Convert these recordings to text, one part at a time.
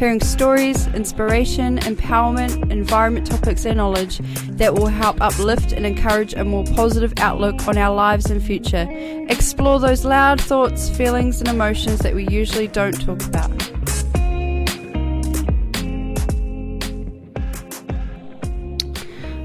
hearing stories, inspiration, empowerment, environment topics, and knowledge that will help uplift and encourage a more positive outlook on our lives and future. Explore those loud thoughts, feelings, and emotions that we usually don't talk about.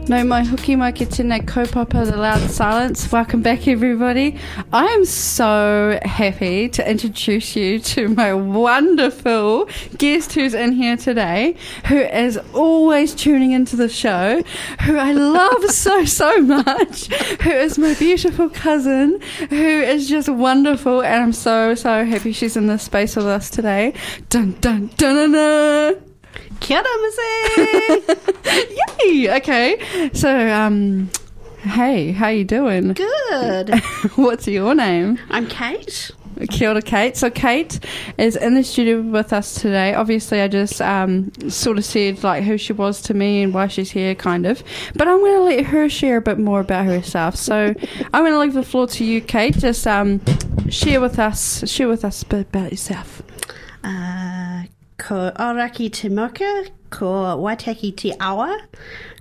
No mai huki mai ki tēnei kaupapa the loud silence. Welcome back everybody. I am so happy to introduce you to my wonderful guest who's in here today, who is always tuning into the show, who I love so, so much, who is my beautiful cousin, who is just wonderful, and I'm so, so happy she's in this space with us today. Dun dun dun dun dun. Kia ora, Missy. Yay! Okay. So, um, hey, how you doing? Good. What's your name? I'm Kate. Kia ora, Kate. So Kate is in the studio with us today. Obviously, I just um, sort of said like who she was to me and why she's here, kind of. But I'm going to let her share a bit more about herself. So I'm going to leave the floor to you, Kate. Just um, share with us, share with us a bit about yourself. Uh, ko Oraki te moka, ko Waitaki te awa,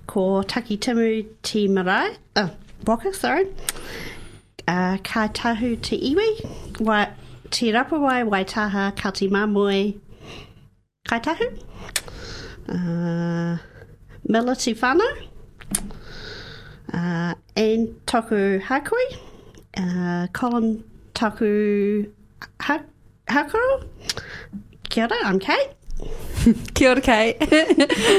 ko Takitimu te marae, oh, waka, sorry. Uh, ka tahu te iwi, wa, te rapawai waitaha ka te mamoi kai tahu. Uh, mila te whānau. Uh, and toku hakui. Uh, Colin toku ha- hakuro. Kia ora, I'm Kate. Kia ora, Kate.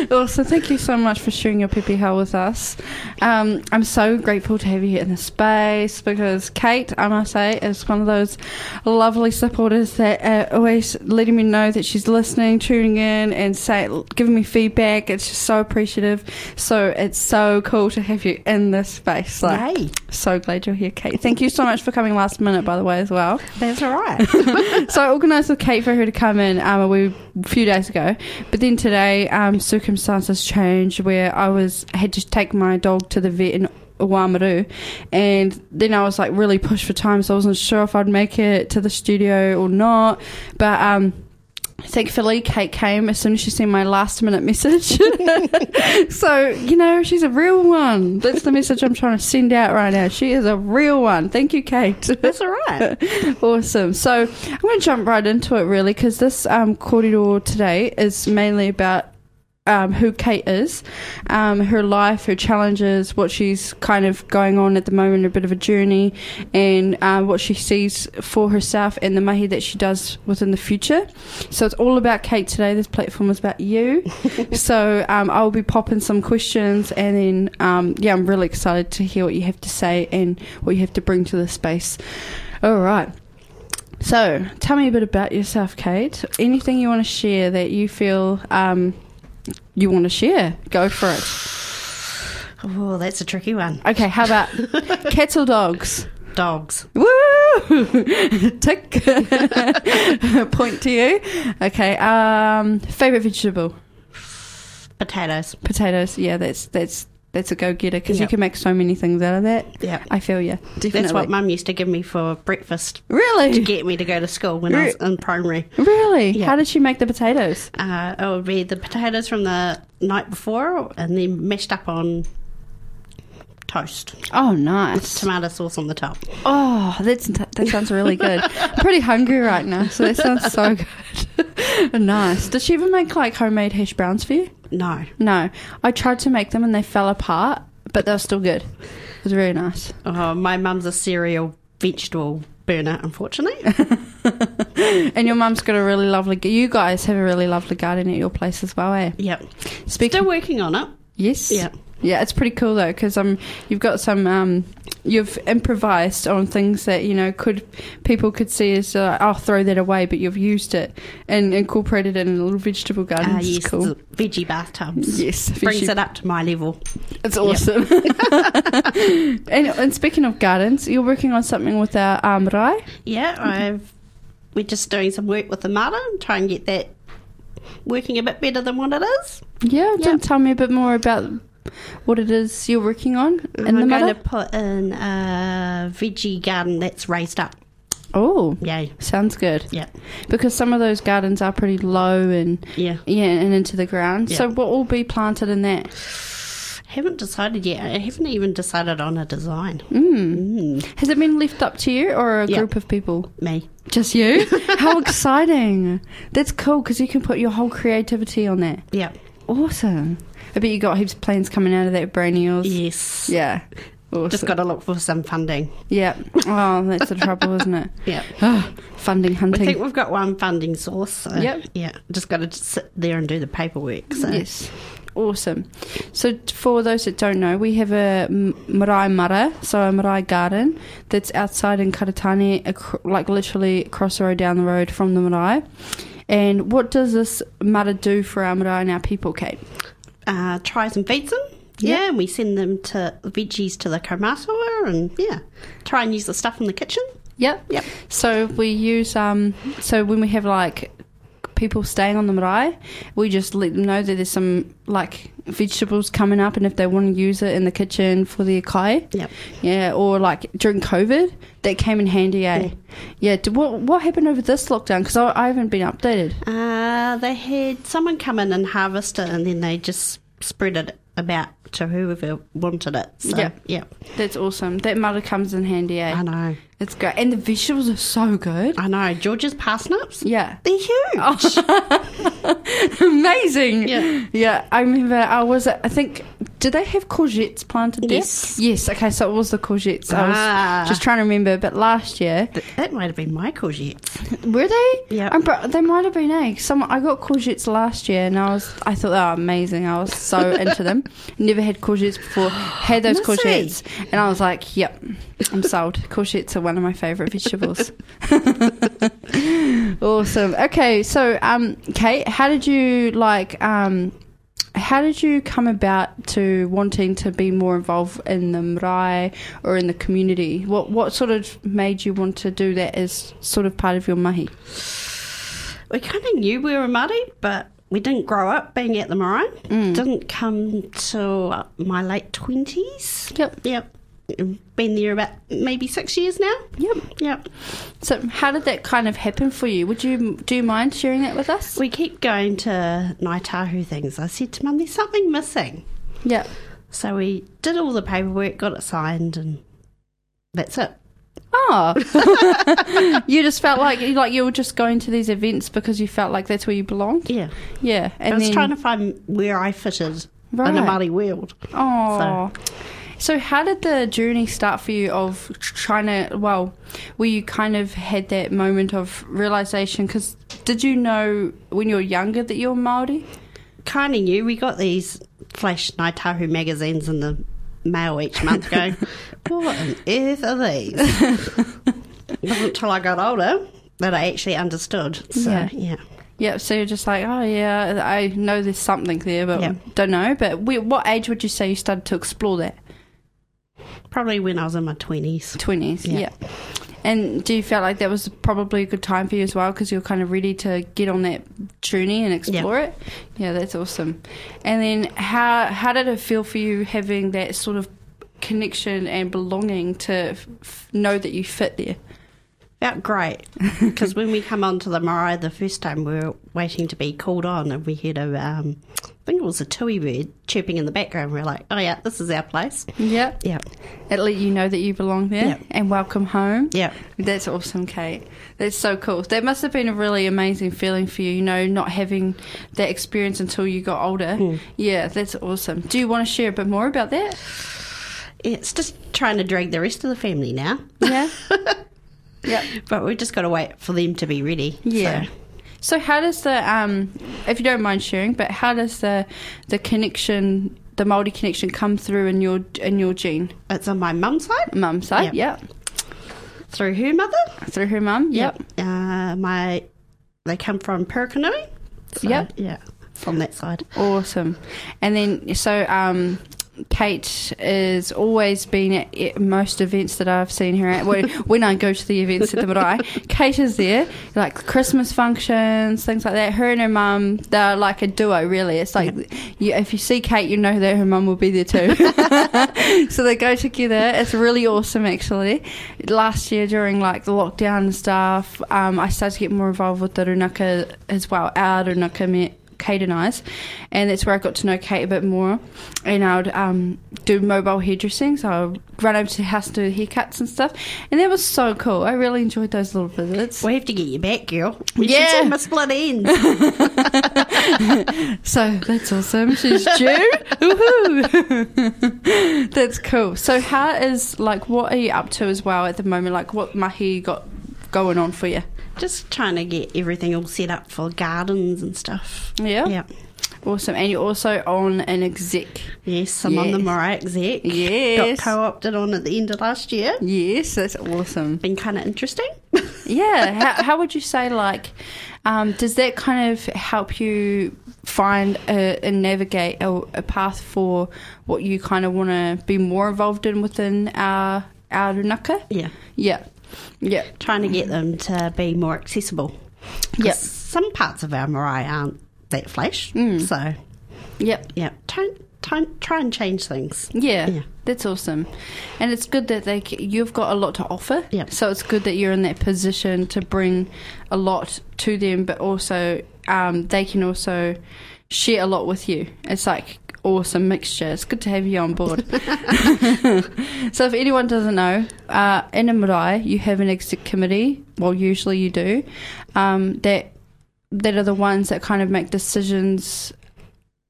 also, thank you so much for sharing your pepeha with us. Um, I'm so grateful to have you in the space because Kate, I must say, is one of those lovely supporters that uh, always letting me know that she's listening, tuning in, and say, giving me feedback. It's just so appreciative. So it's so cool to have you in this space. Like, Yay. so glad you're here, Kate. Thank you so much for coming last minute, by the way, as well That's all right. so I organised with Kate for her to come in um, few days ago, but then today um, circumstances changed where I was had to take my dog to the vet in Oamaru, and then I was like really pushed for time, so I wasn't sure if I'd make it to the studio or not, but. Um, Thankfully, Kate came as soon as she sent my last minute message. so, you know, she's a real one. That's the message I'm trying to send out right now. She is a real one. Thank you, Kate. That's all right. awesome. So I'm going to jump right into it, really, because this um, kōrero today is mainly about um, who Kate is, um, her life, her challenges, what she's kind of going on at the moment, a bit of a journey, and um, what she sees for herself and the mahi that she does within the future. So it's all about Kate today. This platform is about you. so um, I'll be popping some questions, and then um, yeah, I'm really excited to hear what you have to say and what you have to bring to the space. All right. So, tell me a bit about yourself, Kate. Anything you want to share that you feel um, you want to share? Go for it. Oh, that's a tricky one. Okay, how about cats or dogs? Dogs. Woo! Tick. Point to you. Okay. Um, favorite vegetable? Potatoes. Potatoes. Yeah, that's that's that's a go getter because you can make so many things out of that. Yeah. I feel you. Definitely. That's what mum used to give me for breakfast Really? to get me to go to school when I was in primary. really. Yeah. How did she make the potatoes? Uh, it would be the potatoes from the night before and then mashed up on toast. Oh, nice. Tomato sauce on the top. Oh, that's that sounds really good. I'm pretty hungry right now, so that sounds so good. nice. Did she ever make like homemade hash browns for you? No. No, I tried to make them and they fell apart, but they were still good. It was very nice. Oh, my mum's a cereal vegetable burner, unfortunately. And your mum's got a really lovely. You guys have a really lovely garden at your place as well, eh? yep. Speaking. Still working on it. Yes. Yeah. Yeah, it's pretty cool though because um, you've got some um, you've improvised on things that you know could people could see as uh, I'll throw that away, but you've used it and incorporated it in a little vegetable garden. Uh, yes, cool. veggie bathtubs. Yes, Brings it up to my level. It's awesome. and, and speaking of gardens, you're working on something with our um, marae. Yeah, I've we're just doing some work with the mara and try and get that working a bit better than what it is. Yeah, Yeah. don't tell me a bit more about what it is you're working on in I'm the going to put in a veggie garden that's raised up. Oh, Yay. sounds good. Yeah. Because some of those gardens are pretty low and Yeah. yeah, and into the ground. So what will be planted in that? Haven't decided yet. I haven't even decided on a design. Mm. Mm, Has it been left up to you or a Yeah. group of people? me. Just you? How exciting! That's cool because you can put your whole creativity on that. Yeah. Awesome. I bet you got heaps of plans coming out of that brain of yours. Yes. Yeah. Awesome. Just got to look for some funding. Yeah. Oh, that's the trouble, isn't it? Yeah. Oh, funding hunting. I think we've got one funding source. So, Yep. Yeah. Just got to sit there and do the paperwork. So. Yes. Awesome. So, for those that don't know, we have a marae mara, so a marae garden that's outside in Karitane, like literally across the road down the road from the marae. And what does this mara do for our marae and our people, Kate? uh, tries and feeds them. Yeah. Yeah, and we send them to veggies to the kaumātua and yeah, try and use the stuff in the kitchen. Yep. Yep. So we use um. So when we have like people staying on the marae, we just let them know that there's some like vegetables coming up, and if they want to use it in the kitchen for their kai, Yep. yeah, or like during COVID, that came in handy, eh? Yeah. Yeah. what what happened over this lockdown? Because I, I haven't been updated. Uh, they had someone come in and harvest it, and then they just spread it about to whoever wanted it. So, Yep. yeah, That's awesome. That mother comes in handy, eh? I know, It's great, and the vegetables are so good. I know. George's parsnips, Yeah. they're huge. Amazing. Yeah. Yeah. I remember I was I think did they have courgettes planted there? Yes. Yes. Okay, so it was the courgettes. I was Ah. just trying to remember, but last year Th- that might have been my courgettes. were they? Yeah. I'm they might have been eggs. Some I got courgettes last year, and I was I thought they were amazing. I was so into them. Never had courgettes before. Had those Must courgettes, and I was like, "Yep, I'm sold." Courgettes are one of my favourite vegetables. awesome. Okay, so um, Kate, how did you like um? How did you come about to wanting to be more involved in the marae or in the community? What what sort of made you want to do that as sort of part of your mahi? We kind of knew we were Māori, but we didn't grow up being at the marae. Mm. Didn't come till my late twenties. Yep. Yep. Been there about maybe six years now. Yep. Yep. So how did that kind of happen for you? Would you do you mind sharing that with us? We keep going to Ngāi Tahu things. I said to Mum, there's something missing. Yep. So we did all the paperwork, got it signed, and that's it. Oh, you just felt like like you were just going to these events because you felt like that's where you belonged. Yeah. Yeah, and I was then trying to find where I fitted in Right. a Māori world. Oh. So. How did the journey start for you of trying to, well, where you kind of had that moment of realization? Because did you know when you were younger that you were Māori? Kind of knew. We got these flash Ngāi Tahu magazines in the mail each month going, what on earth are these? it wasn't until I got older that I actually understood. So, Yeah. yeah. Yeah, so you're just like, oh yeah, I know there's something there, but Yeah. don't know. But we, what age would you say you started to explore that? Probably when I was in my 20s. Twenties, yeah. Yeah. And do you feel like that was probably a good time for you as well because you're kind of ready to get on that journey and explore it? Yeah, that's awesome. And then how how did it feel for you having that sort of connection and belonging to f- know that you fit there? Felt great because when we come onto the marae the first time, we were waiting to be called on, and we had a, um, think it was a tui bird chirping in the background. We are like, oh yeah, this is our place. Yeah. Yeah, It let you know that you belong there Yeah. and welcome home. yeah, That's awesome, Kate. That's so cool. That must have been a really amazing feeling for you, you know, not having that experience until you got older. Hmm. Yeah, that's awesome. Do you want to share a bit more about that? it's just trying to drag the rest of the family now, Yeah. yeah. but we've just got to wait for them to be ready. Yeah. So, So how does the um if you don't mind sharing, but how does the the connection the Maori connection come through in your in your gene? It's on my mum's side Mum side, yeah. yep. through her mother. Through her mum, yep. Uh, my they come from Purakaunui. So, Yep. Yeah, from that side. Awesome. And then, so um, Kate has always been at, most events that I've seen her at. When, when I go to the events at the Marae, Kate is there, like Christmas functions, things like that. Her and her mum, they're like a duo, really. It's like you, if you see Kate, you know that her mum will be there too. so they go together. It's really awesome, actually. Last year, during like the lockdown and stuff, um, I started to get more involved with the Runaka as well. Our Runaka met Kate and I's, and that's where I got to know Kate a bit more. And I would um, do mobile hairdressing, so I would run over to the house to do haircuts and stuff, and that was so cool. I really enjoyed those little visits. We have to get you back, girl. We Yeah. should my split ends. So that's awesome. She's due. Woohoo! that's cool. So how is like what are you up to as well at the moment? Like what mahi got going on for you? Just trying to get everything all set up for gardens and stuff. Yeah. Yeah. Awesome. And you're also on an exec. Yes, I'm on the Yes. marae exec. Yes. Got co-opted on at the end of last year. Yes, that's awesome. Been kind of interesting. Yeah. how, how would you say, like, um, does that kind of help you find a, and navigate a, a path for what you kind of want to be more involved in within our our runaka? yeah. Yeah. Yeah. Trying to get them to be more accessible. Yep. Some parts of our marae aren't that flash. Mm. So, Yep. yeah. Try, try, try and change things. Yeah, Yeah. that's awesome, and it's good that they you've got a lot to offer. Yep. So it's good that you're in that position to bring a lot to them, but also um, they can also share a lot with you. It's like awesome mixture. It's good to have you on board. so if anyone doesn't know, uh, in a marae you have an exec committee. Well, usually you do. Um, that that are the ones that kind of make decisions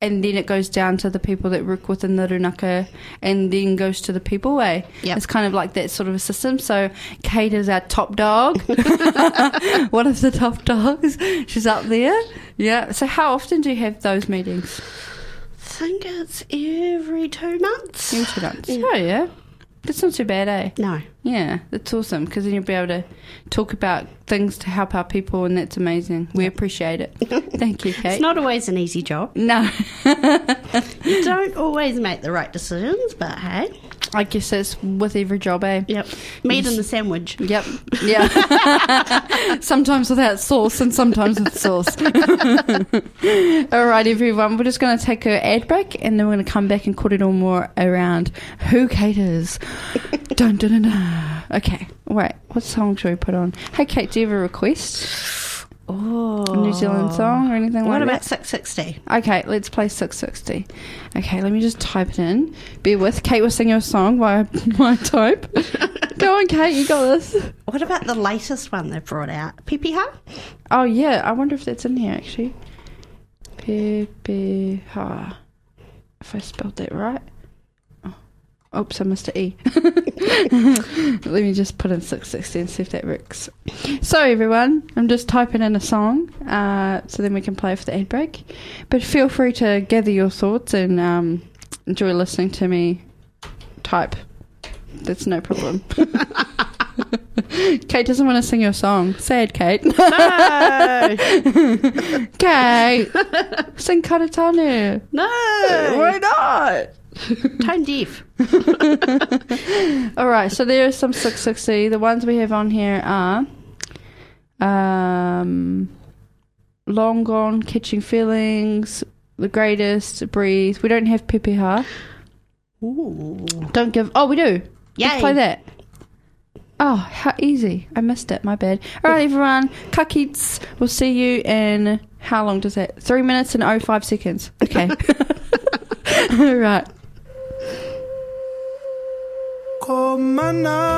and then it goes down to the people that work within the runaka and then goes to the people way. Yep. It's kind of like that sort of a system. So Kate is our top dog. One of the top dogs. She's up there. Yeah. So how often do you have those meetings? I think it's every two months. Every two months. Oh yeah. That's not too bad, eh? No. Yeah, that's awesome because then you'll be able to talk about things to help our people, and that's amazing. We appreciate it. Thank you, Kate. It's not always an easy job. no, You don't always make the right decisions, but hey. I guess it's with every job, eh? Yep. Meat in the sandwich. Yep. Yeah. sometimes without sauce and sometimes with sauce. All right, everyone. We're just going to take a ad break and then we're going to come back and cut it all more around who caters. dun, dun, dun, dun. Okay. Wait. What song should we put on? Hey, Kate, do you have a request? Oh. New Zealand song or anything What like about Six60? Okay, let's play Six60. Okay, let me just type it in. Bear with. Kate will sing your song while I, while I type. Go on, Kate. You got this. What about the latest one they brought out? Pepeha? Oh yeah, I wonder if that's in here actually. Pepeha. If I spelled that right. Oops, I missed an E. Let me just put in Six60 and see if that works. So, everyone, I'm just typing in a song uh, so then we can play for the ad break. But feel free to gather your thoughts and um, enjoy listening to me type. That's no problem. Kate doesn't want to sing your song. Sad, Kate. No! Kate, sing Karatanu. no! Why not? Tone deaf. All right, so there are some Six60. The ones we have on here are um, Long Gone, Catching Feelings, The Greatest, Breathe. We don't have Pepeha. Ooh. Don't give. Oh, we do. Let's play that. Oh, how easy. I missed it. My bad. All right, everyone. Kakits. We'll see you in. How long does that? Three minutes and 05 seconds. Okay. All right. Whānau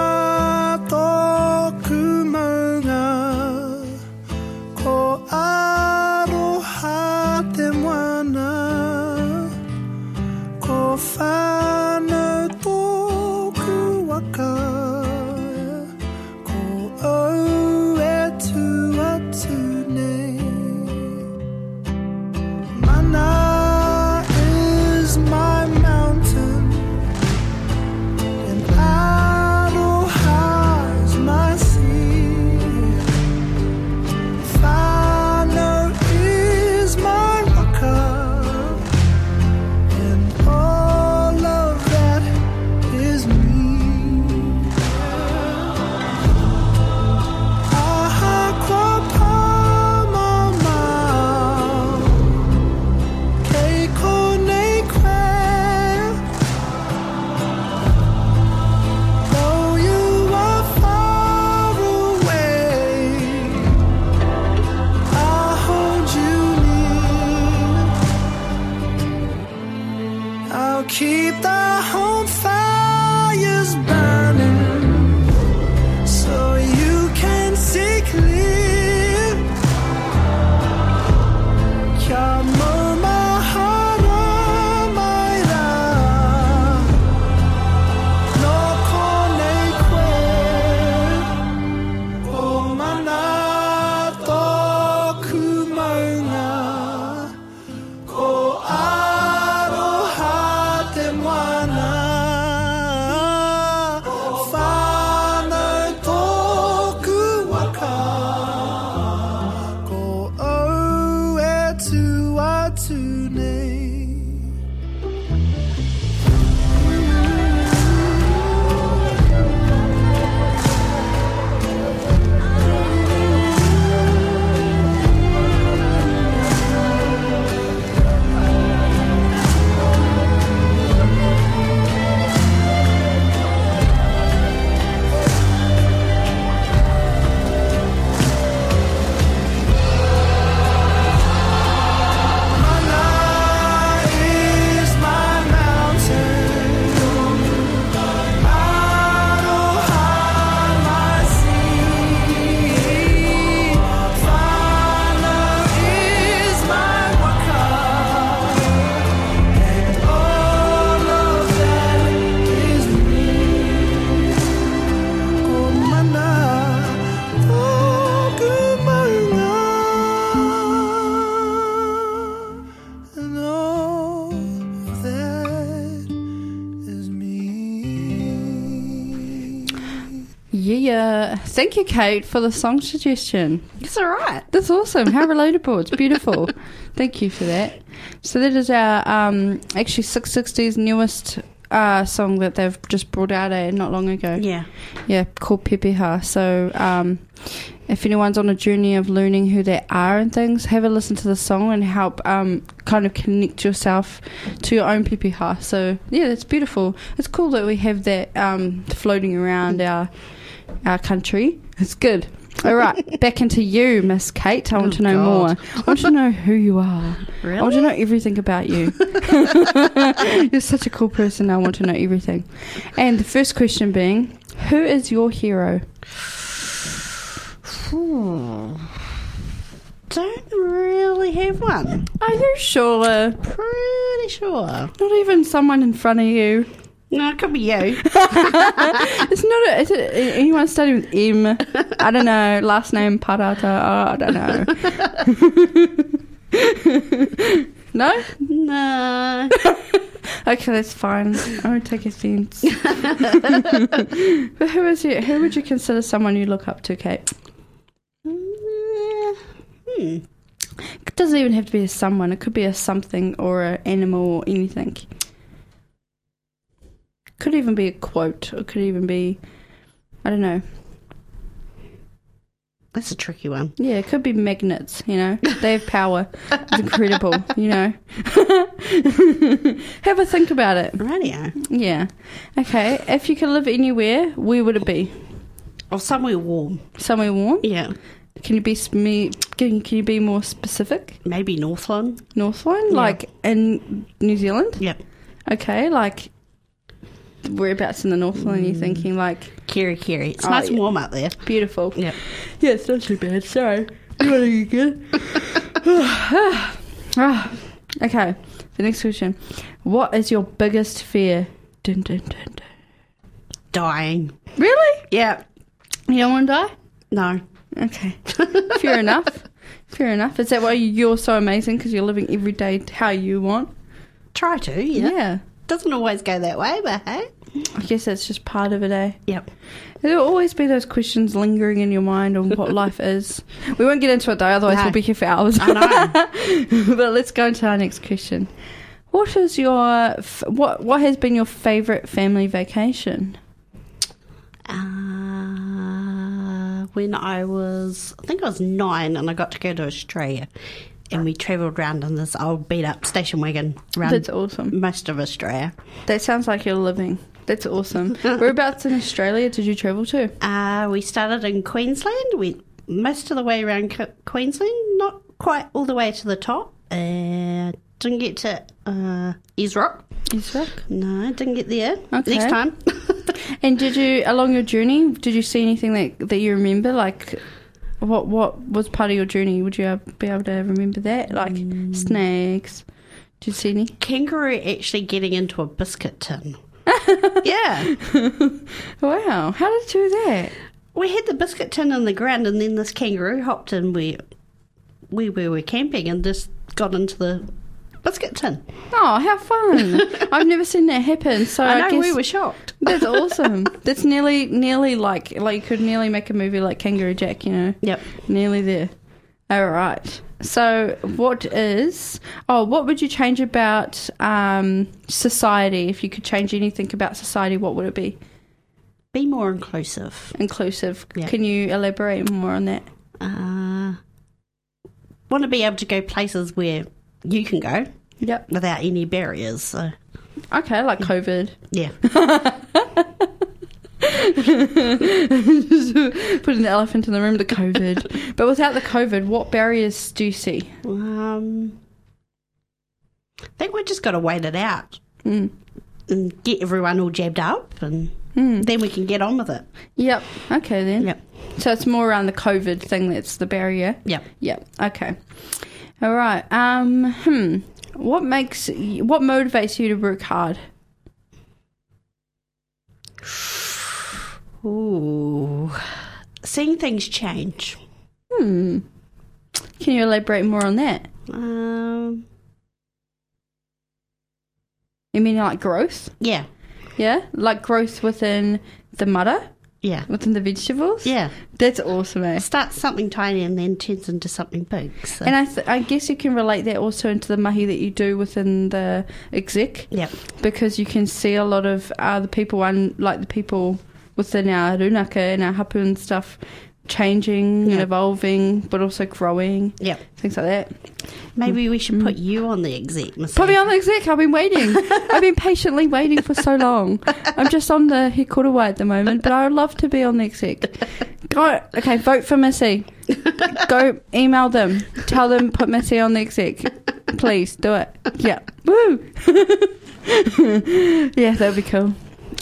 keep the Thank you, Kate, for the song suggestion. It's all right. That's awesome. How relatable. It's beautiful. Thank you for that. So that is our um actually Six60's newest uh song that they've just brought out uh, not long ago. Yeah. Yeah, called Pepeha. So um if anyone's on a journey of learning who they are and things, have a listen to the song and help um kind of connect yourself to your own Pepeha. So yeah, that's beautiful. It's cool that we have that um floating around our our country. It's good. All right, back into you, Miss Kate. I want Oh, to know God. more. I want to know who you are. I want to know everything about you. You're such a cool person. I want to know everything. And the first question being, who is your hero? Hmm. Don't really have one. Are you sure? Pretty sure. Not even someone in front of you. No, it could be you. It's not. A, is it anyone starting with M? I don't know. Last name Parata. Oh, I don't know. no. no. Okay, that's fine. I won't take offence. but who is you? Who would you consider someone you look up to, Kate? Mm, Hmm. It doesn't even have to be a someone. It could be a something or an animal or anything. Could even be a quote. Or could even be, I don't know. That's a tricky one. Yeah, it could be magnets. You know, they have power. It's incredible. You know. have a think about it. Radio. Yeah. Okay. If you could live anywhere, where would it be? Or somewhere warm. Somewhere warm. Yeah. Can you be me? Can, can you be more specific? Maybe Northland. Northland, Yeah. like in New Zealand. Yep. Okay, like whereabouts in the Northland? You're thinking like Kerikeri. It's Oh, nice and yeah. warm up there. beautiful. Yep. Yeah, it's not too bad. Sorry. You want to good? Ah, okay. The next question: What is your biggest fear? Dun, dun, dun, dun. Dying. Really? Yeah. You don't want to die? No. Okay. Fair enough. Fair enough. Is that why you're so amazing? Because you're living every day how you want? Try to, yeah. yeah. Doesn't always go that way, but hey. I guess that's just part of it, eh? Yep. There'll always be those questions lingering in your mind on what life is. We won't get into it though, otherwise No. we'll be here for hours. I know. but let's go into our next question. What is your what? What has been your favourite family vacation? Uh, when I was, I think I was nine, and I got to go to Australia, and we travelled around in this old beat up station wagon around That's awesome. most of Australia. That sounds like you're living. That's awesome. Whereabouts in Australia did you travel to? Uh, we started in Queensland, went most of the way around Queensland, not quite all the way to the top. Uh, didn't get to uh, Ayers Rock. No, didn't get there. Okay. Next time. And did you, along your journey, did you see anything that that you remember? Like, what what was part of your journey? Would you be able to remember that? Like snakes. Did you see any? Kangaroo actually getting into a biscuit tin. Yeah. Wow, how did you do that? We had the biscuit tin on the ground and then this kangaroo hopped in where, where we were camping and just got into the biscuit tin. Oh, how fun! I've never seen that happen. So I, I know, guess we were shocked. that's awesome. That's nearly nearly like like you could nearly make a movie like Kangaroo Jack. You know. Yep. Nearly there. All right. So, what is? Oh, what would you change about um, society? If you could change anything about society, what would it be? Be more inclusive. Inclusive. Yeah. Can you elaborate more on that? Uh, want to be able to go places where you can go Yep. without any barriers. So, Okay, like COVID. yeah. Put an elephant in the room. The COVID. but without the COVID, what barriers do you see? Um, I think we just got to wait it out Mm. and get everyone all jabbed up, and Mm. then we can get on with it. Yep. Okay then. Yep. So it's more around the COVID thing that's the barrier. Yep. Yep. Okay. All right. Um. Hmm. What makes what motivates you to work hard? Ooh. Seeing things change. Hmm. Can you elaborate more on that? Um, You mean like growth? yeah. Yeah, like growth within the mudder, Yeah. within the vegetables. Yeah. that's awesome. Eh? It starts something tiny and then turns into something big. So. And I, th- I guess you can relate that also into the mahi that you do within the exec yep. because you can see a lot of uh, the people, un- like the people within our runaka and our hapu and stuff, changing and evolving, but also growing, Yeah, things like that. Maybe we should mm. put you on the exec, Missy. Put me on the exec. I've been waiting. I've been patiently waiting for so long. I'm just on the Hikurawa at the moment, but I would love to be on the exec. Go, okay, vote for Missy. Go email them. Tell them put Missy on the exec. Please do it. Yeah. Woo. yeah, that would be cool.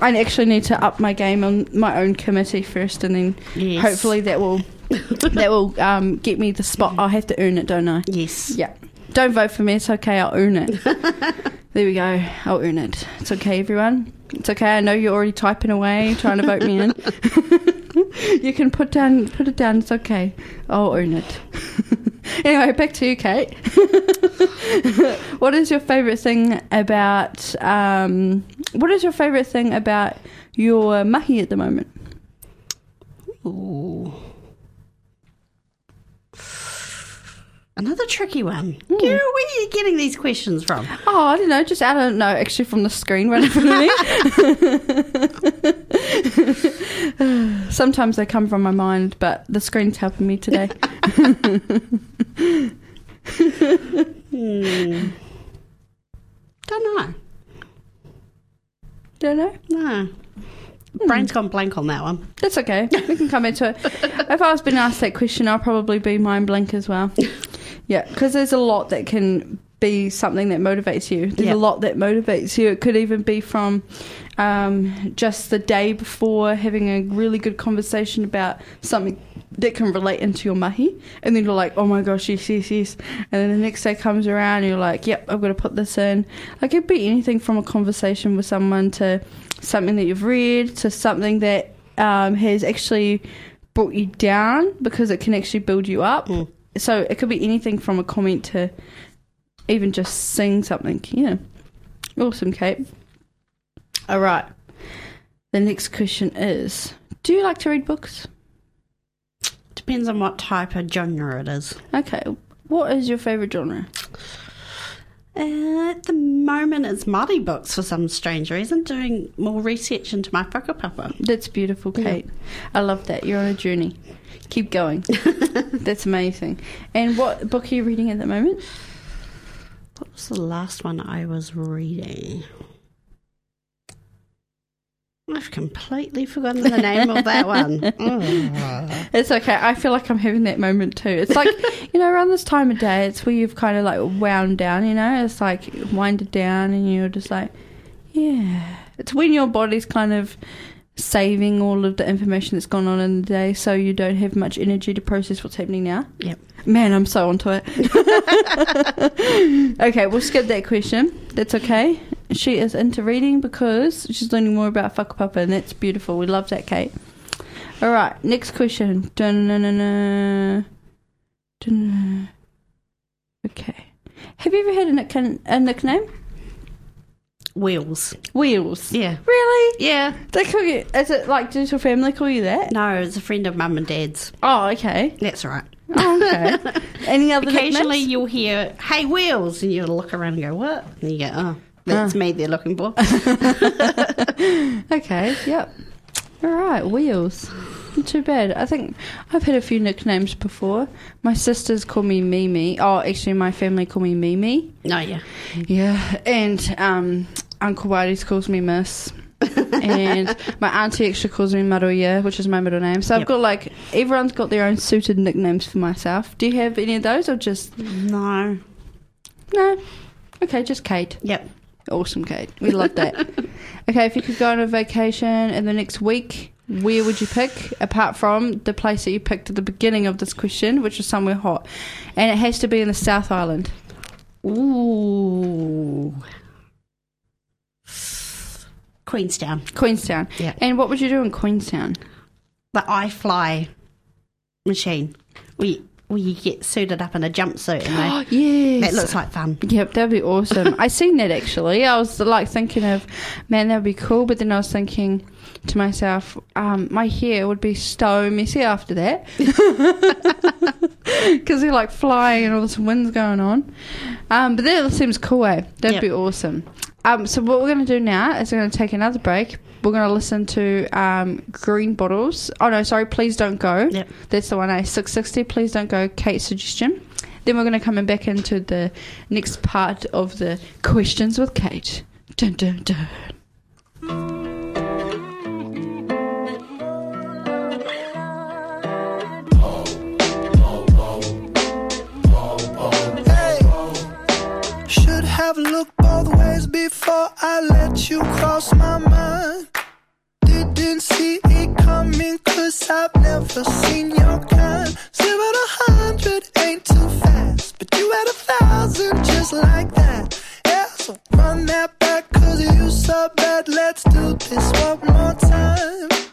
I actually need to up my game on my own committee first, and then Yes. hopefully that will that will um, get me the spot. I'll have to earn it, don't I? Yes. Yeah. Don't vote for me. It's okay. I'll earn it. there we go. I'll earn it. It's okay, everyone. It's okay. I know you're already typing away, trying to vote me in. you can put down, put it down. It's okay. I'll earn it. anyway, back to you, Kate. what is your favourite thing about? Um, what is your favourite thing about your mahi at the moment? Ooh. Another tricky one. Kira, where are you getting these questions from? Oh, I don't know. Just out of no, actually from the screen right in front of me. Sometimes they come from my mind, but the screen's helping me today. Hmm. Don't know. don't know. No. Brain's gone blank on that one. That's okay. We can come into it. if I was being asked that question, I'll probably be mind blank as well. Yeah, because there's a lot that can be something that motivates you. There's Yeah. a lot that motivates you. It could even be from um, just the day before having a really good conversation about something that can relate into your mahi, and then you're like, oh my gosh, yes, yes, yes. And then the next day comes around, and you're like, yep, I've got to put this in. Like it'd be anything from a conversation with someone to something that you've read to something that um, has actually brought you down because it can actually build you up. Mm. So it could be anything from a comment to even just saying something. Yeah. Awesome, Kate. All right. The next question is Do you like to read books? Depends on what type of genre it is. Okay. What is your favourite genre? Uh, at the moment, it's Māori books for some strange reason, doing more research into my whakapapa. That's beautiful, Kate. I love that. You're on a journey. Keep going. That's amazing. And what book are you reading at the moment? What was the last one I was reading? I've completely forgotten the name of that one. Oh. It's okay. I feel like I'm having that moment too. It's like, you know, around this time of day, it's where you've kind of like wound down, you know? It's like winded down and you're just like, Yeah. It's when your body's kind of saving all of the information that's gone on in the day so you don't have much energy to process what's happening now. Yep. Man, I'm so onto it. okay, we'll skip that question. That's okay. She is into reading because she's learning more about whakapapa and that's beautiful. We love that, Kate. All right, next question. Dun-dun-dun-dun. Dun-dun. Okay. Have you ever had a, nick- a nickname? Wheels. Wheels. Yeah. Really? Yeah. They call you. Is it like does your family call you that? No, it's a friend of mum and dad's. Oh, okay. That's right. Oh, okay. Any other Occasionally nicknames? you'll hear, hey, Wheels, and you'll look around and go, what? And you go, oh, that's Ah. me they're looking for. Okay. Yep. All right. Wheels. Not too bad. I think I've had a few nicknames before. My sisters call me Mimi. Oh, actually, my family call me Mimi. no, yeah. Yeah, and um, Uncle Whitey's calls me Miss. and my auntie actually calls me Maruya, which is my middle name. So I've Yep. got like everyone's got their own suited nicknames for myself. Do you have any of those, or just No. no? Okay, just Kate. Yep. Awesome, Kate. We love that. okay, if you could go on a vacation in the next week, where would you pick? Apart from the place that you picked at the beginning of this question, which is somewhere hot, and it has to be in the South Island. Ooh. Queenstown. Queenstown. Yeah. And what would you do in Queenstown? The iFly machine. We we get suited up in a jumpsuit and they, yes. that looks like fun. Yep, that'd be awesome. I seen that actually. I was like thinking of, man, that'd be cool. But then I was thinking to myself, um, my hair would be so messy after that because they're like flying and all this wind's going on. Um, but that seems cool. Eh? That'd Yep. be awesome. Um, so what we're gonna do now is we're gonna take another break. We're gonna listen to um, Green Bottles. Oh no, sorry, please don't go. Yep. That's the one. A Six60. Please don't go. Kate's suggestion. Then we're going to come in back into the next part of the questions with Kate. Dun dun dun. Before I let you cross my mind. Didn't see it coming, cause I've never seen your kind. Zero to hundred ain't too fast, but you had a thousand just like that. Yeah, so run that back, cause you so bad. Let's do this one more time.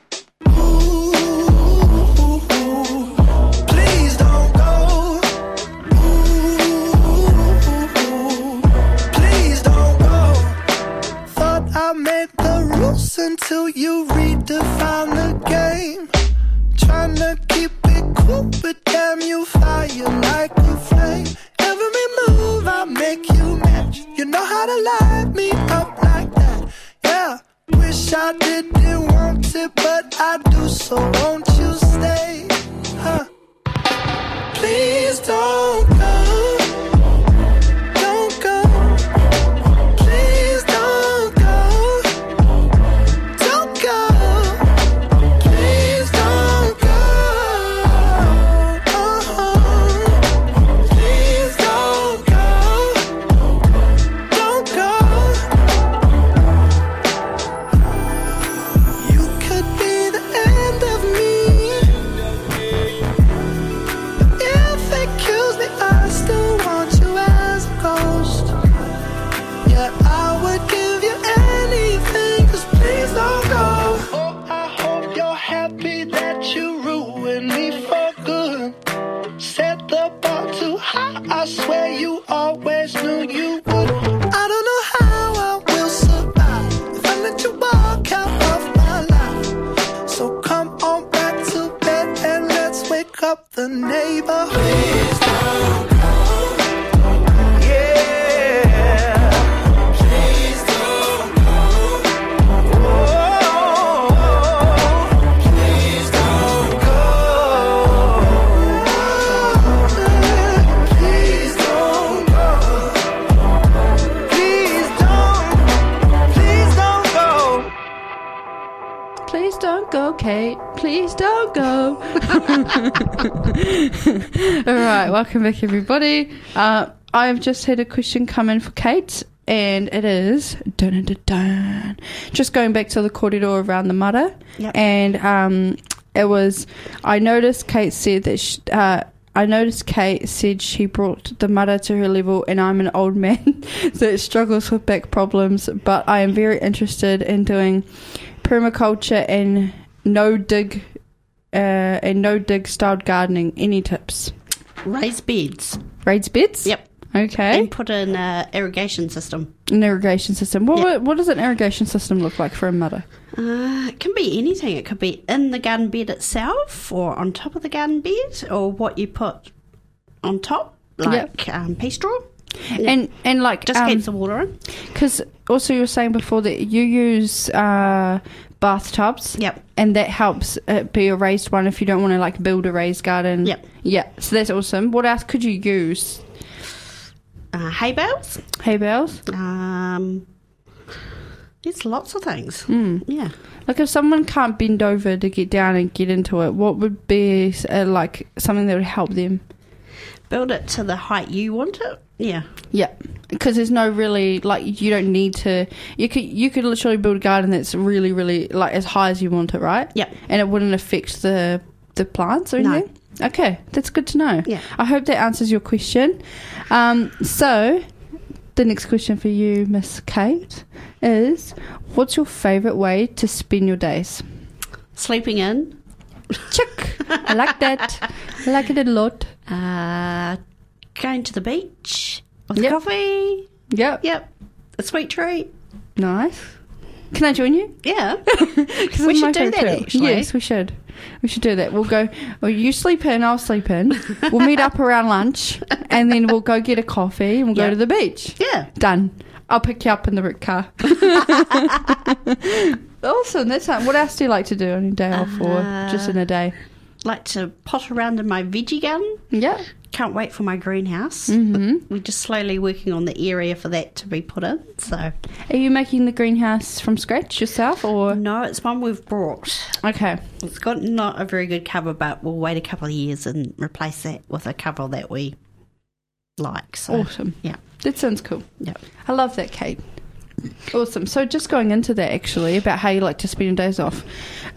Rules until you redefine the game. Trying to keep it cool, but damn, you fire like a flame. Every move I make you match. You know how to light me up like that. Yeah, wish I didn't want it, but I do, so won't you stay? Huh? Please don't go. Welcome back, everybody. Uh, I've just had a question come in for Kate. and it is dun, dun, dun, just going back to the kōrero around the māra. Yep. And um, it was, I noticed Kate said that sh uh, I noticed Kate said she brought the māra to her level, and I'm an old man that struggles with back problems, but I am very interested in doing permaculture and no dig. Uh, and no dig styled gardening. Any tips? Raised beds. Raised beds? Yep. Okay. And put in a irrigation system. An irrigation system. What, Yeah. what does an irrigation system look like for a māra? Uh, it can be anything. It could be in the garden bed itself, or on top of the garden bed, or what you put on top, like um, pea straw. And and like Just um, keeps the water in. because also you were saying before that you use uh, bathtubs. Yep. And that helps it be a raised one if you don't want to like build a raised garden. Yep. Yeah. So that's awesome. What else could you use? Uh, hay bales. Hay bales. Um, there's lots of things. Mm. Yeah. Like if someone can't bend over to get down and get into it, what would be uh, like something that would help them? Build it to the height you want it. Yeah. Yeah, because there's no really like you don't need to. You could you could literally build a garden that's really really like as high as you want it, right? yeah and it wouldn't affect the the plants or No. anything. Okay, that's good to know. Yeah. I hope that answers your question. Um, so, the next question for you, Miss Kate, is what's your favourite way to spend your days? Sleeping in. Chick, I like that. I like it a lot. Uh, going to the beach with Yep. coffee. Yep, Yep. A sweet treat. nice. Can I join you? Yeah. We should do that, actually. Yes, we should. We should do that. We'll go. Well, you sleep in, I'll sleep in. We'll meet up around lunch, and then we'll go get a coffee, and we'll go to the beach. Yeah. Done. I'll pick you up in the Rick car. awesome. That's not, what else do you like to do on your day off, or just in uh, a day? Like to pot around in my veggie garden. Yeah. Can't wait for my greenhouse. Mhm. We're just slowly working on the area for that to be put in. So Are you making the greenhouse from scratch yourself, or no, it's one we've brought. okay? It's got not a very good cover, but we'll wait a couple of years and replace that with a cover that we like. So Awesome. yeah, That sounds cool. yeah. I love that, Kate. Awesome. So, just going into that actually about how you like to spend your days off,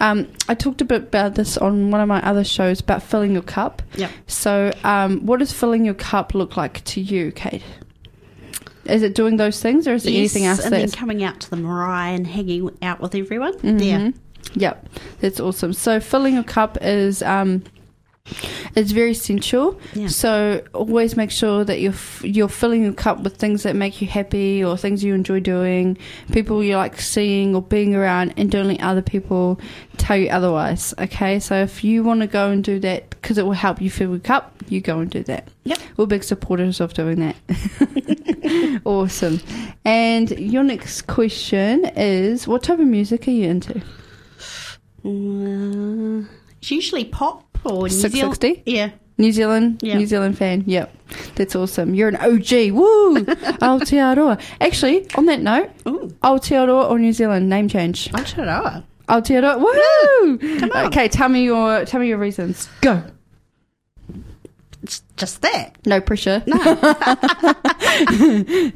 um, I talked a bit about this on one of my other shows about filling your cup. Yep. So, um, what does filling your cup look like to you, Kate? Is it doing those things, or is anything Yes, else and then coming out to the marae and hanging out with everyone. Mhm. Yeah, Yep, that's awesome. So filling your cup is um, is very essential. Yeah. So always make sure that you're f- you're filling your cup with things that make you happy or things you enjoy doing, people you like seeing or being around, and don't let other people tell you otherwise. Okay, so if you want to go and do that because it will help you fill your cup, you go and do that. Yep. We're big supporters of doing that. awesome. And your next question is, what type of music are you into? Uh, it's usually pop or New Six60? Zealand. Yeah, New Zealand, Yeah. New Zealand fan. Yep, that's awesome. You're an OG. Woo! Aotearoa. Actually, on that note, Ooh. Aotearoa or New Zealand name change. Aotearoa. Aotearoa. Woo! Come on. Okay, tell me your tell me your reasons. Go. It's just that. No pressure. No.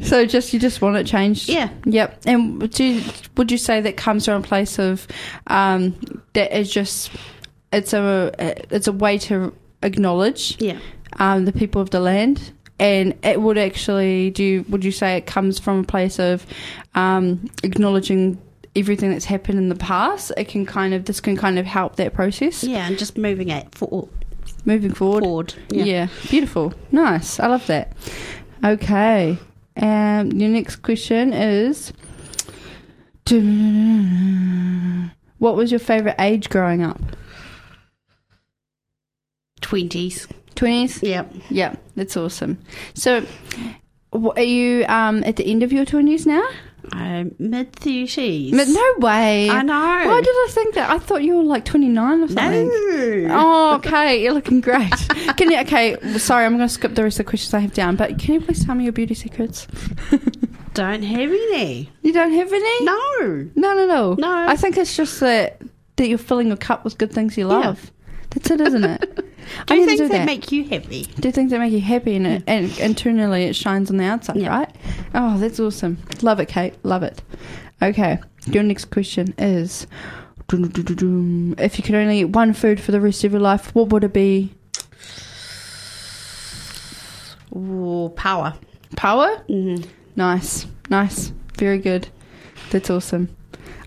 So just you just want it changed. Yeah. Yep. And would you would you say that comes from a place of um, that is just it's a it's a way to acknowledge yeah. um, the people of the land. And it would actually do. You, would you say it comes from a place of um, acknowledging everything that's happened in the past? It can kind of this can kind of help that process Yeah, and just moving it forward moving forward. forward. Yeah. beautiful, nice. I love that. Okay, um, your next question is, what was your favorite age growing up? Twenties. Twenties. Yeah. Yeah, that's awesome. So, are you um, at the end of your twenties now? I'm mid thirties. No way. I know. Why did I think that? I thought you were like twenty nine or something. No. Oh, okay. You're looking great. Can you? Okay, sorry, I'm going to skip the rest of the questions I have down. But can you please tell me your beauty secrets? Don't have any. You don't have any? No. no, no, no. No. I think it's just that that you're filling your cup with good things you love. That's it, isn't it? Do I need to things do that, that. make you happy? do things that make you happy and, it, and internally it shines on the outside, Yeah. right? Oh, that's awesome. Love it, Kate. Love it. Okay, your next question is if you could only eat one food for the rest of your life, what would it be? Ooh, pāua. Pāua? Mm. Nice, nice, very good. That's awesome.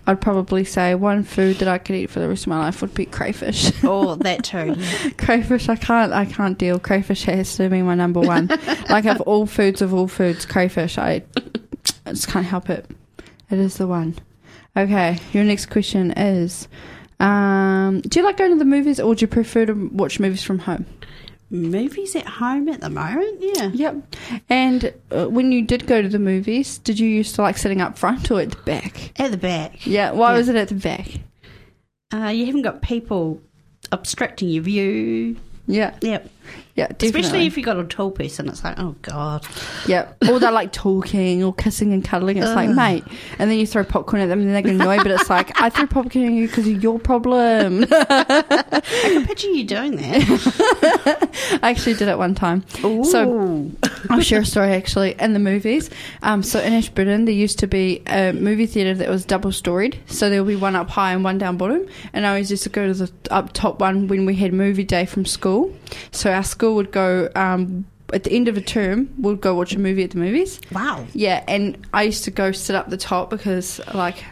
I'd probably say one food that I could eat for the rest of my life would be crayfish. Oh, that too. crayfish, I can't, I can't deal. Crayfish has to be my number one. like of all foods of all foods, crayfish. I, I just can't help it. It is the one. Okay, your next question is: um, Do you like going to the movies, or do you prefer to watch movies from home? Movies at home at the moment, yeah. Yep. And uh, when you did go to the movies, did you used to like sitting up front or at the back? At the back. Yeah. Why Yeah. was it at the back? Uh, you haven't got people obstructing your view. Yeah. Yep. Yeah. Definitely. Especially if you've got a tall piece, and it's like, oh god. Yeah, or they're like talking or kissing and cuddling. It's like, mate. And then you throw popcorn at them and they get annoyed, but it's like, I threw popcorn at you because of your problem. I can picture you doing that. I actually did it one time. Ooh. So I'll share a story actually in the movies. Um, so in Ashburton, there used to be a movie theatre that was double storied. So there would be one up high and one down bottom. And I always used to go to the up top one when we had movie day from school. So our school would go, um, at the end of a term, we'd go watch a movie at the movies. wow. Yeah, and I used to go sit up the top because like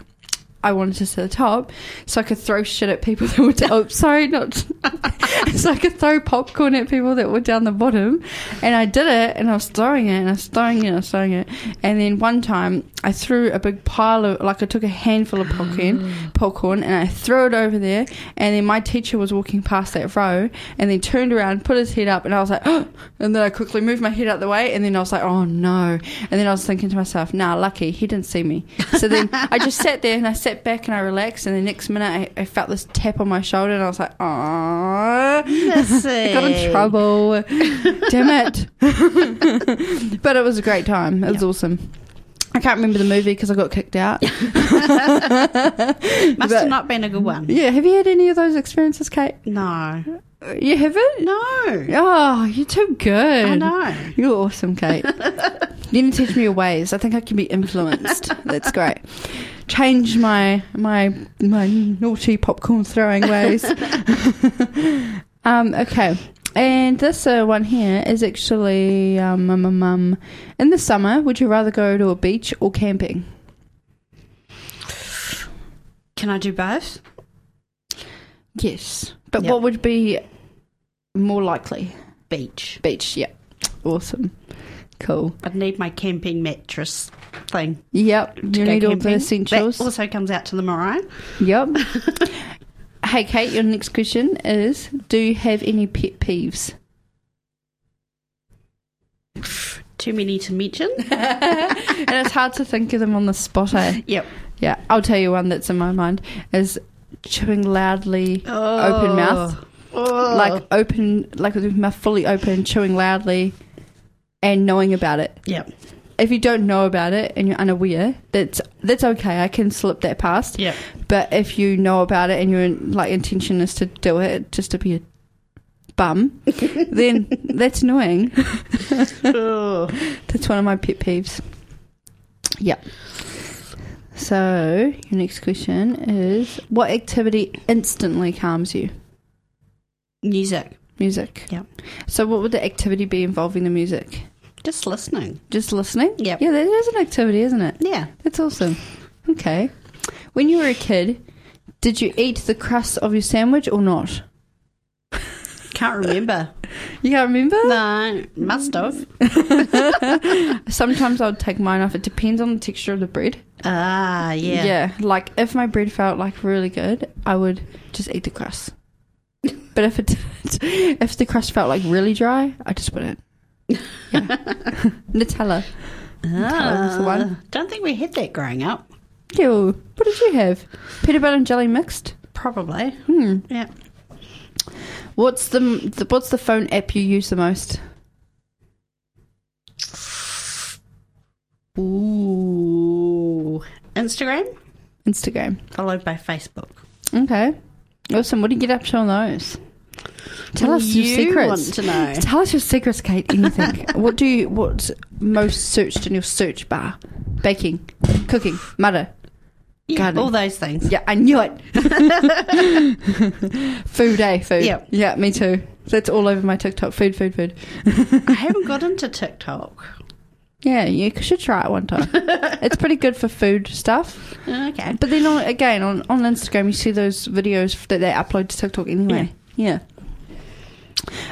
I wanted to sit at the top so I could throw shit at people that were down. Oh, sorry, not so I could throw popcorn at people that were down the bottom. And I did it, and I was throwing it, and I was throwing it, and I was throwing it. And then one time I threw a big pile of like I took a handful of popcorn, mm. popcorn, and I threw it over there. And then my teacher was walking past that row, and then turned around, put his head up, and I was like, oh, and then I quickly moved my head out the way, and then I was like, oh no. And then I was thinking to myself, nah, lucky he didn't see me. So then I just sat there and I sat back and I relaxed, and the next minute I, I felt this tap on my shoulder, and I was like, oh, I got in trouble. Damn it. but it was a great time. It was awesome. I can't remember the movie because I got kicked out. Must But- have not been a good one. yeah, have you had any of those experiences, Kate? No. You haven't? No. Oh, you're too good. I know. You're awesome, Kate. you need to teach me your ways. I think I can be influenced. That's great. Change my my my naughty popcorn throwing ways. um, okay. And this uh, one here is actually um, um, um, in the summer. Would you rather go to a beach or camping? Can I do both? Yes, but Yep. what would be more likely? Beach. Beach. Yeah. Awesome. Cool. I'd need my camping mattress thing. Yep. to You go need all the camping. essentials. That also comes out to the marae. Yep. hey, Kate, your next question is Do you have any pet peeves? Too many to mention. and it's hard to think of them on the spot, eh? yep. Yeah, I'll tell you one that's in my mind is chewing loudly, open mouth. Oh. Like open, like with mouth fully open, chewing loudly, and knowing about it. Yep. If you don't know about it and you're unaware, that's that's okay. I can slip that past. Yep. But if you know about it and your like intention is to do it just to be a bum, then that's annoying. Oh. That's one of my pet peeves. Yep. So your next question is: What activity instantly calms you? Music. Music. Yep. So what would the activity be involving the music? Just listening. Just listening? Yep. Yeah, that is an activity, isn't it? Yeah. That's awesome. Okay. When you were a kid, did you eat the crust of your sandwich or not? Can't remember. You can't remember? no. Must have. Sometimes I would take mine off. It depends on the texture of the bread. Ah, yeah. Yeah, Like if my bread felt like really good, I would just eat the crust. But if it if the crust felt like really dry, I just wouldn't. Nutella. Nutella was the one. Ah, Don't think we had that growing up. Ew. What did you have? Peanut butter and jelly mixed. Probably. Hmm. Yeah. What's the, the what's the phone app you use the most? Ooh. Instagram, Instagram. followed by Facebook. Okay. Awesome. What do you get up to on those? Tell us your secrets. want to know. Tell us your secrets, Kate. Anything. what do you? What's most searched in your search bar? Baking, cooking, mother. Yeah, Gardening. all those things. Yeah, I knew it. food, eh? Food. Yep. Yeah, me too. That's all over my TikTok. Food, food, food. I haven't got into TikTok. Yeah, you should try it one time. it's pretty good for food stuff. Okay. But then on, again, on, on Instagram, you see those videos that they upload to TikTok anyway. Yeah.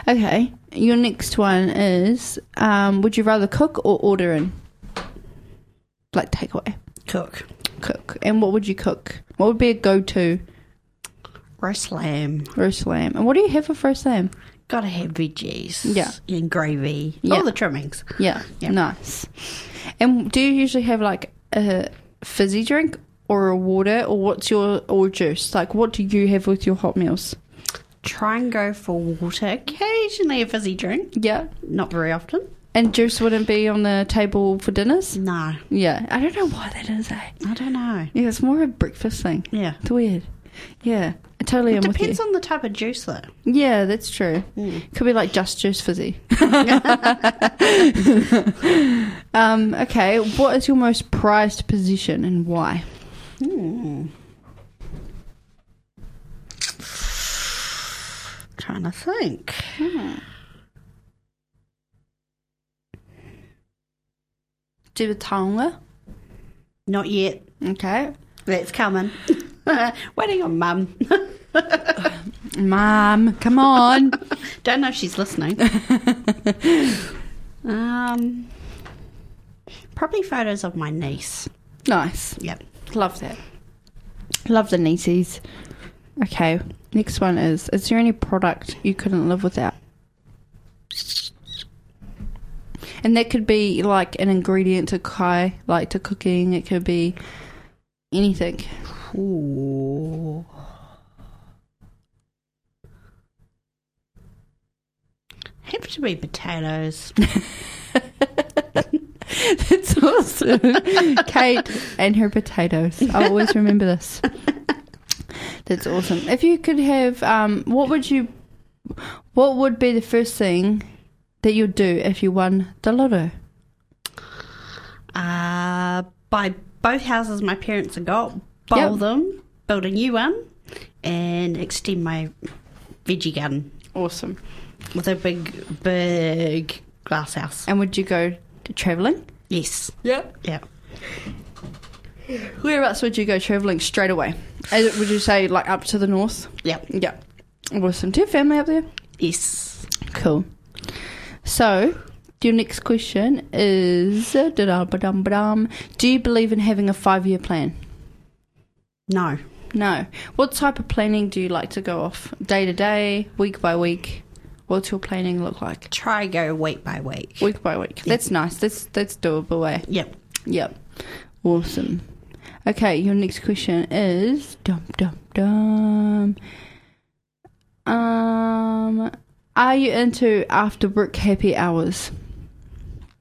Okay. Your next one is um, Would you rather cook or order in? Like takeaway. Cook. Cook. And what would you cook? What would be a go to Roast lamb. roast lamb? And what do you have for roast lamb? Gotta have veggies. Yeah. And gravy. Yeah. All the trimmings. Yeah. Yeah. Nice. And do you usually have like a fizzy drink or a water or what's your or juice? Like what do you have with your hot meals? Try and go for water. Occasionally a fizzy drink. Yeah. Not very often. And juice wouldn't be on the table for dinners? No. Yeah. I don't know why that is, eh? I don't know. Yeah, it's more of a breakfast thing. Yeah. It's weird. Yeah. I totally It am with you. depends on the type of juice though. Yeah, that's true. Could be like just juice fizzy. um, okay, what is your most prized possession and why? Trying to think. Do you have a taonga? Not yet. Okay. That's coming. Waiting on mum. mum, come on. Don't know if she's listening. um, probably photos of my niece. nice. Yep. Love that. Love the nieces. Okay, next one is Is there any product you couldn't live without? And that could be like an ingredient to kai, like to cooking. It could be anything. Ooh. Have to be potatoes. That's awesome. Kate and her potatoes. I'll always remember this. That's awesome. If you could have, um, what would you, what would be the first thing that you'd do if you won the lotto? Uh, buy both houses my parents have got, bowl Yep. them, build a new one, and extend my veggie garden Awesome. with a big, big glass house. And would you go to traveling? Yes. Yeah. Yeah. Whereabouts would you go traveling straight away? Is it- Would you say like up to the north? Yep. Yeah. Awesome. Do you have family up there? Yes. Cool. So, your next question is uh, da-da-ba-dum-ba-dum. Do you believe in having a five year plan? No. No. What type of planning do you like to go off? Day to day, week by week? What's your planning look like? Try go week by week. Week by week. That's nice. That's that's doable way. Yep. Yep. Awesome. Okay, your next question is dum dum dum. Um, are you into after work happy hours?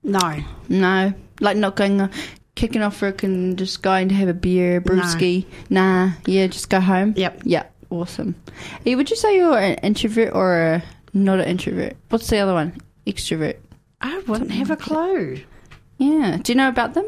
No. No, like not going, uh, kicking off work and just going to have a beer, brewski. Nah, yeah, just go home. Yep. Yeah, awesome. Hey, would you say you're an introvert or a, not an introvert? What's the other one? Extrovert. I wouldn't have a clue. Yeah. Do you know about them?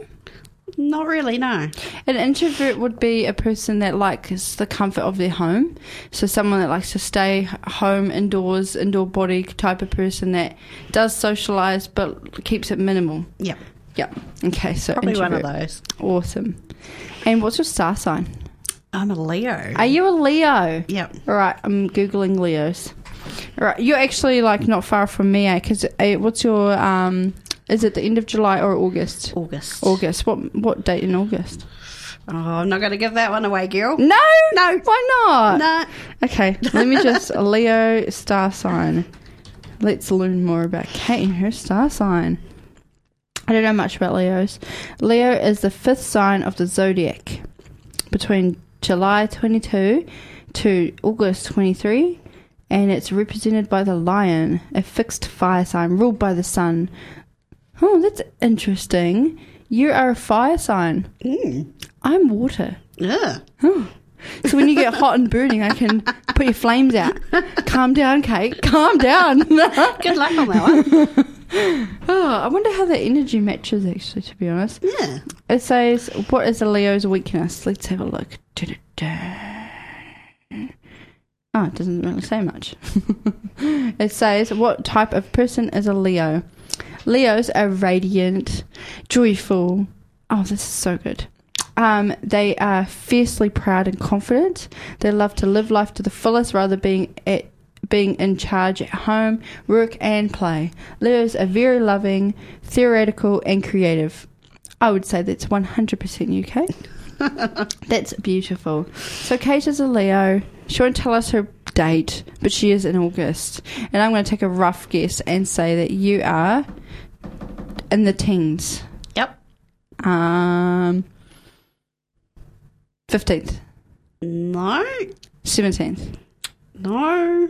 Not really, no. An introvert would be a person that likes the comfort of their home. So someone that likes to stay home indoors, indoor body type of person that does socialize but keeps it minimal. Yep. Yep. Okay, so Probably one of those. Awesome. And what's your star sign? I'm a Leo. Are you a Leo? Yep. All right, I'm googling Leos. All right, you're actually like not far from me, eh? Because uh, what's your um? Is it the end of July or August? August. August. What what date in August? Oh, I'm not going to give that one away, girl. No, No. Why not? Nah. Okay, let me just Leo star sign. Let's learn more about Kate and her star sign. I don't know much about Leos. Leo is the fifth sign of the zodiac between July 22 to August 23, and it's represented by the lion, a fixed fire sign ruled by the sun. Oh, that's interesting. You are a fire sign. Mm. I'm water. Ugh. So when you get hot and burning, I can put your flames out. Calm down, Kate. Calm down. Good luck on that one. oh, I wonder how the energy matches. Actually, to be honest, Yeah. it says, "What is a Leo's weakness?" Let's have a look. Oh, it doesn't really say much. it says, "What type of person is a Leo?" Leos are radiant, joyful. Oh, this is so good. Um, they are fiercely proud and confident. They love to live life to the fullest rather being at being in charge at home, work and play. Leos are very loving, theoretical and creative. I would say that's 100% you, Kate. that's beautiful. So Kate is a Leo. She won't tell us her date, but she is in August. And I'm going to take a rough guess and say that you are in the teens. Yep. Um, 15th, No. 17th, No.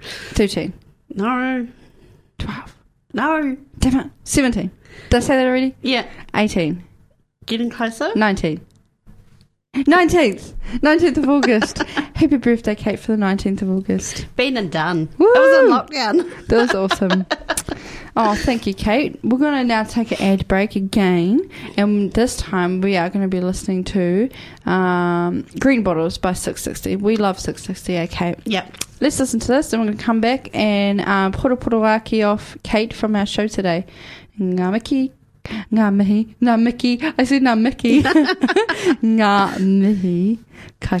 13, No. 12, No. damn it, 17. Did I say that already? Yeah. 18, Getting closer. 19. 19th, 19th of August. Happy birthday, Kate, for the 19th of August. Been and done. Woo! That was in lockdown. That was awesome. Oh, thank you, Kate. We're going to now take an ad break again, and this time we are going to be listening to um, Green Bottles by Six60. We love Six60, eh, Kate? Yep. Let's listen to this, and we're going to come back and um, pura pura off Kate from our show today. Ngā miki, ngā mihi, ngā miki. I said ngā miki. ngā mihi, ka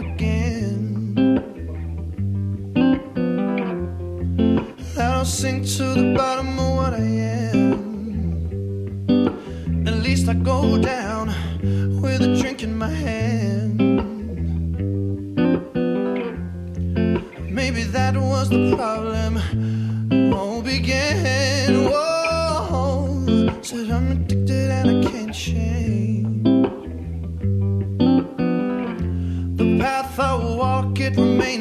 again, I'll sink to the bottom it remains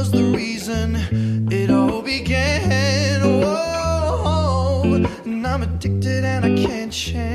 was the reason it all began. Whoa, and I'm addicted and I can't change.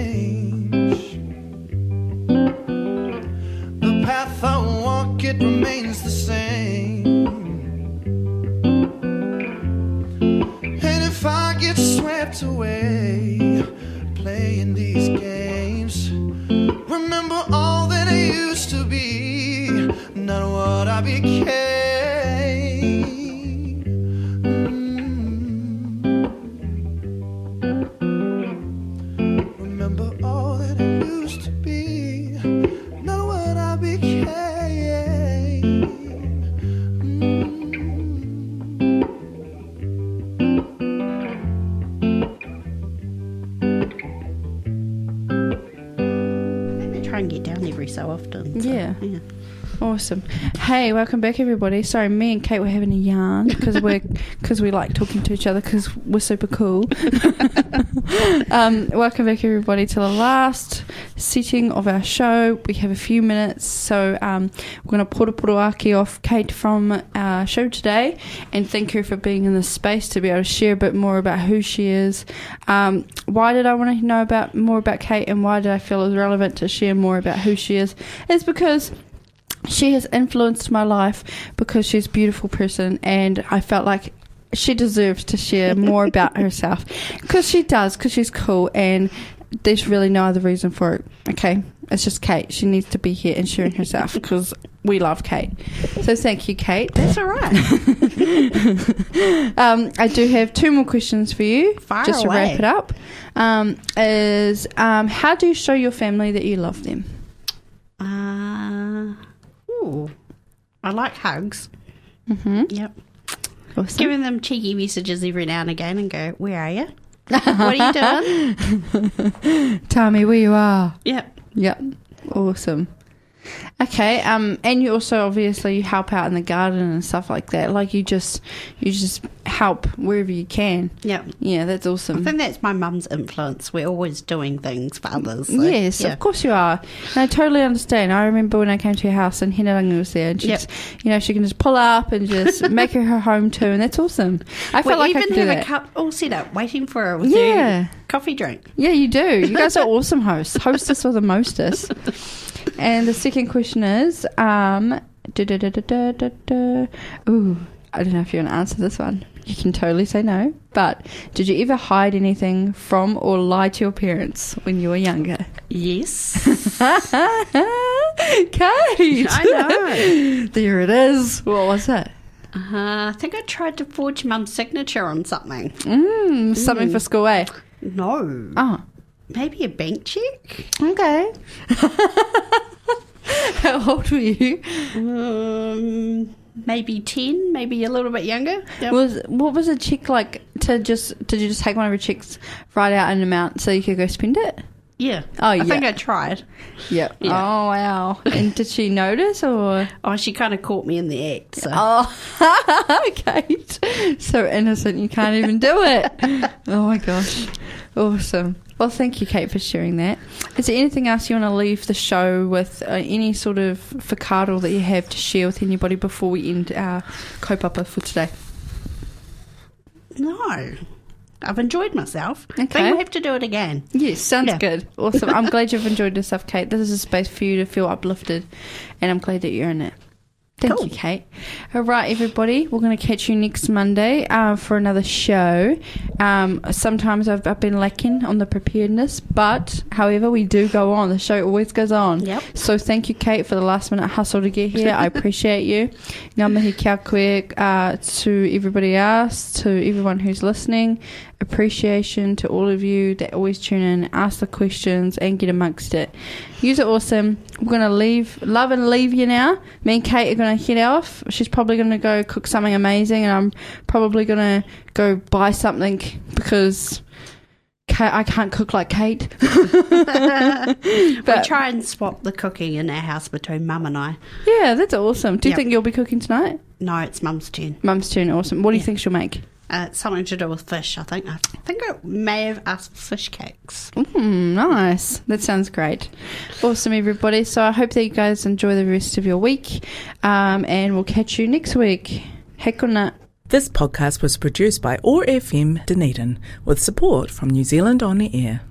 Hey, welcome back, everybody. Sorry, me and Kate were having a yarn because we're because we like talking to each other because we're super cool. um, welcome back, everybody, to the last sitting of our show. We have a few minutes, so um, we're going to put a poroaki off Kate from our show today, and thank her for being in this space to be able to share a bit more about who she is. Um, why did I want to know about more about Kate, and why did I feel it was relevant to share more about who she is? It's because she has influenced my life because she's a beautiful person and I felt like she deserves to share more about herself. Because she does because she's cool and there's really no other reason for it okay? It's just Kate. She needs to be here and sharing herself because we love Kate. So thank you Kate. That's all right. um, I do have two more questions for you just to away. wrap it up. Um, is um, how do you show your family that you love them Uh, ooh, I like hugs. mm-hmm. Yep. awesome. Giving them cheeky messages every now and again and go, Where are you? what are you doing? tell me where you are Yep. Yep. Awesome. Okay, um, and you also obviously you help out in the garden and stuff like that. Like you just you just help wherever you can. Yep. Yeah, that's awesome. I think that's my mum's influence. We're always doing things for others. so, yes, yeah. of course you are. And I totally understand. I remember when I came to your house and Hinaranga was there, and she, Yep. just, you know, she can just pull up and just make her her home too, and that's awesome. I We felt like I even could do have a cup all set up waiting for her with Yeah. coffee drink. Yeah, you do. You guys are awesome hosts. Hostess or the mostess. And the second question is, um, ooh, I don't know if you want to answer this one. You can totally say no. But did you ever hide anything from or lie to your parents when you were younger? Yes. Kate! I know. there it is. What was it? Uh, I think I tried to forge mum's signature on something. Mm, something for school, eh? No. Oh, Maybe a bank check? okay. How old were you? Um, maybe 10, maybe a little bit younger. Yep. Was what was a check like to just did you just take one of your checks, write out an amount so you could go spend it? Yeah. Oh, I yeah. think I tried. Yep. Yeah. Oh wow. and did she notice or Oh, she kind of caught me in the act. So. Oh Kate. So innocent you can't even do it. oh my gosh. Awesome. Well, thank you, Kate, for sharing that. Is there anything else you want to leave the show with? Uh, any sort of whakaaro that you have to share with anybody before we end our kaupapa for today? No. I've enjoyed myself. Okay. think we'll have to do it again. Yes, sounds Yeah. good. Awesome. I'm glad you've enjoyed yourself, Kate. This is a space for you to feel uplifted, and I'm glad that you're in it. Thank Cool. you, Kate. All right, everybody. We're going to catch you next Monday uh, for another show. Um, sometimes I've, I've been lacking on the preparedness, but however, we do go on. The show always goes on. Yep. So thank you, Kate, for the last minute hustle to get here. I appreciate you. Ngā mihi kia koe uh, to everybody else, to everyone who's listening. Appreciation to all of you that always tune in, ask the questions, and get amongst it. Use it awesome. We're going to leave, love and leave you now. Me and Kate are going to head off. She's probably going to go cook something amazing, and I'm probably going to go buy something because. I can't cook like Kate. we But- try and swap the cooking in our house between mum and I. Yeah, that's awesome. Do you Yep. think you'll be cooking tonight? No, it's mum's turn. Mum's turn, awesome. What do you think she'll make? Uh, something to do with fish, I think. I think I may have asked for fish cakes. Mm, nice. That sounds great. Awesome, everybody. So I hope that you guys enjoy the rest of your week, um, and we'll catch you next week. Hei konā. This podcast was produced by OAR FM Dunedin with support from New Zealand On the Air.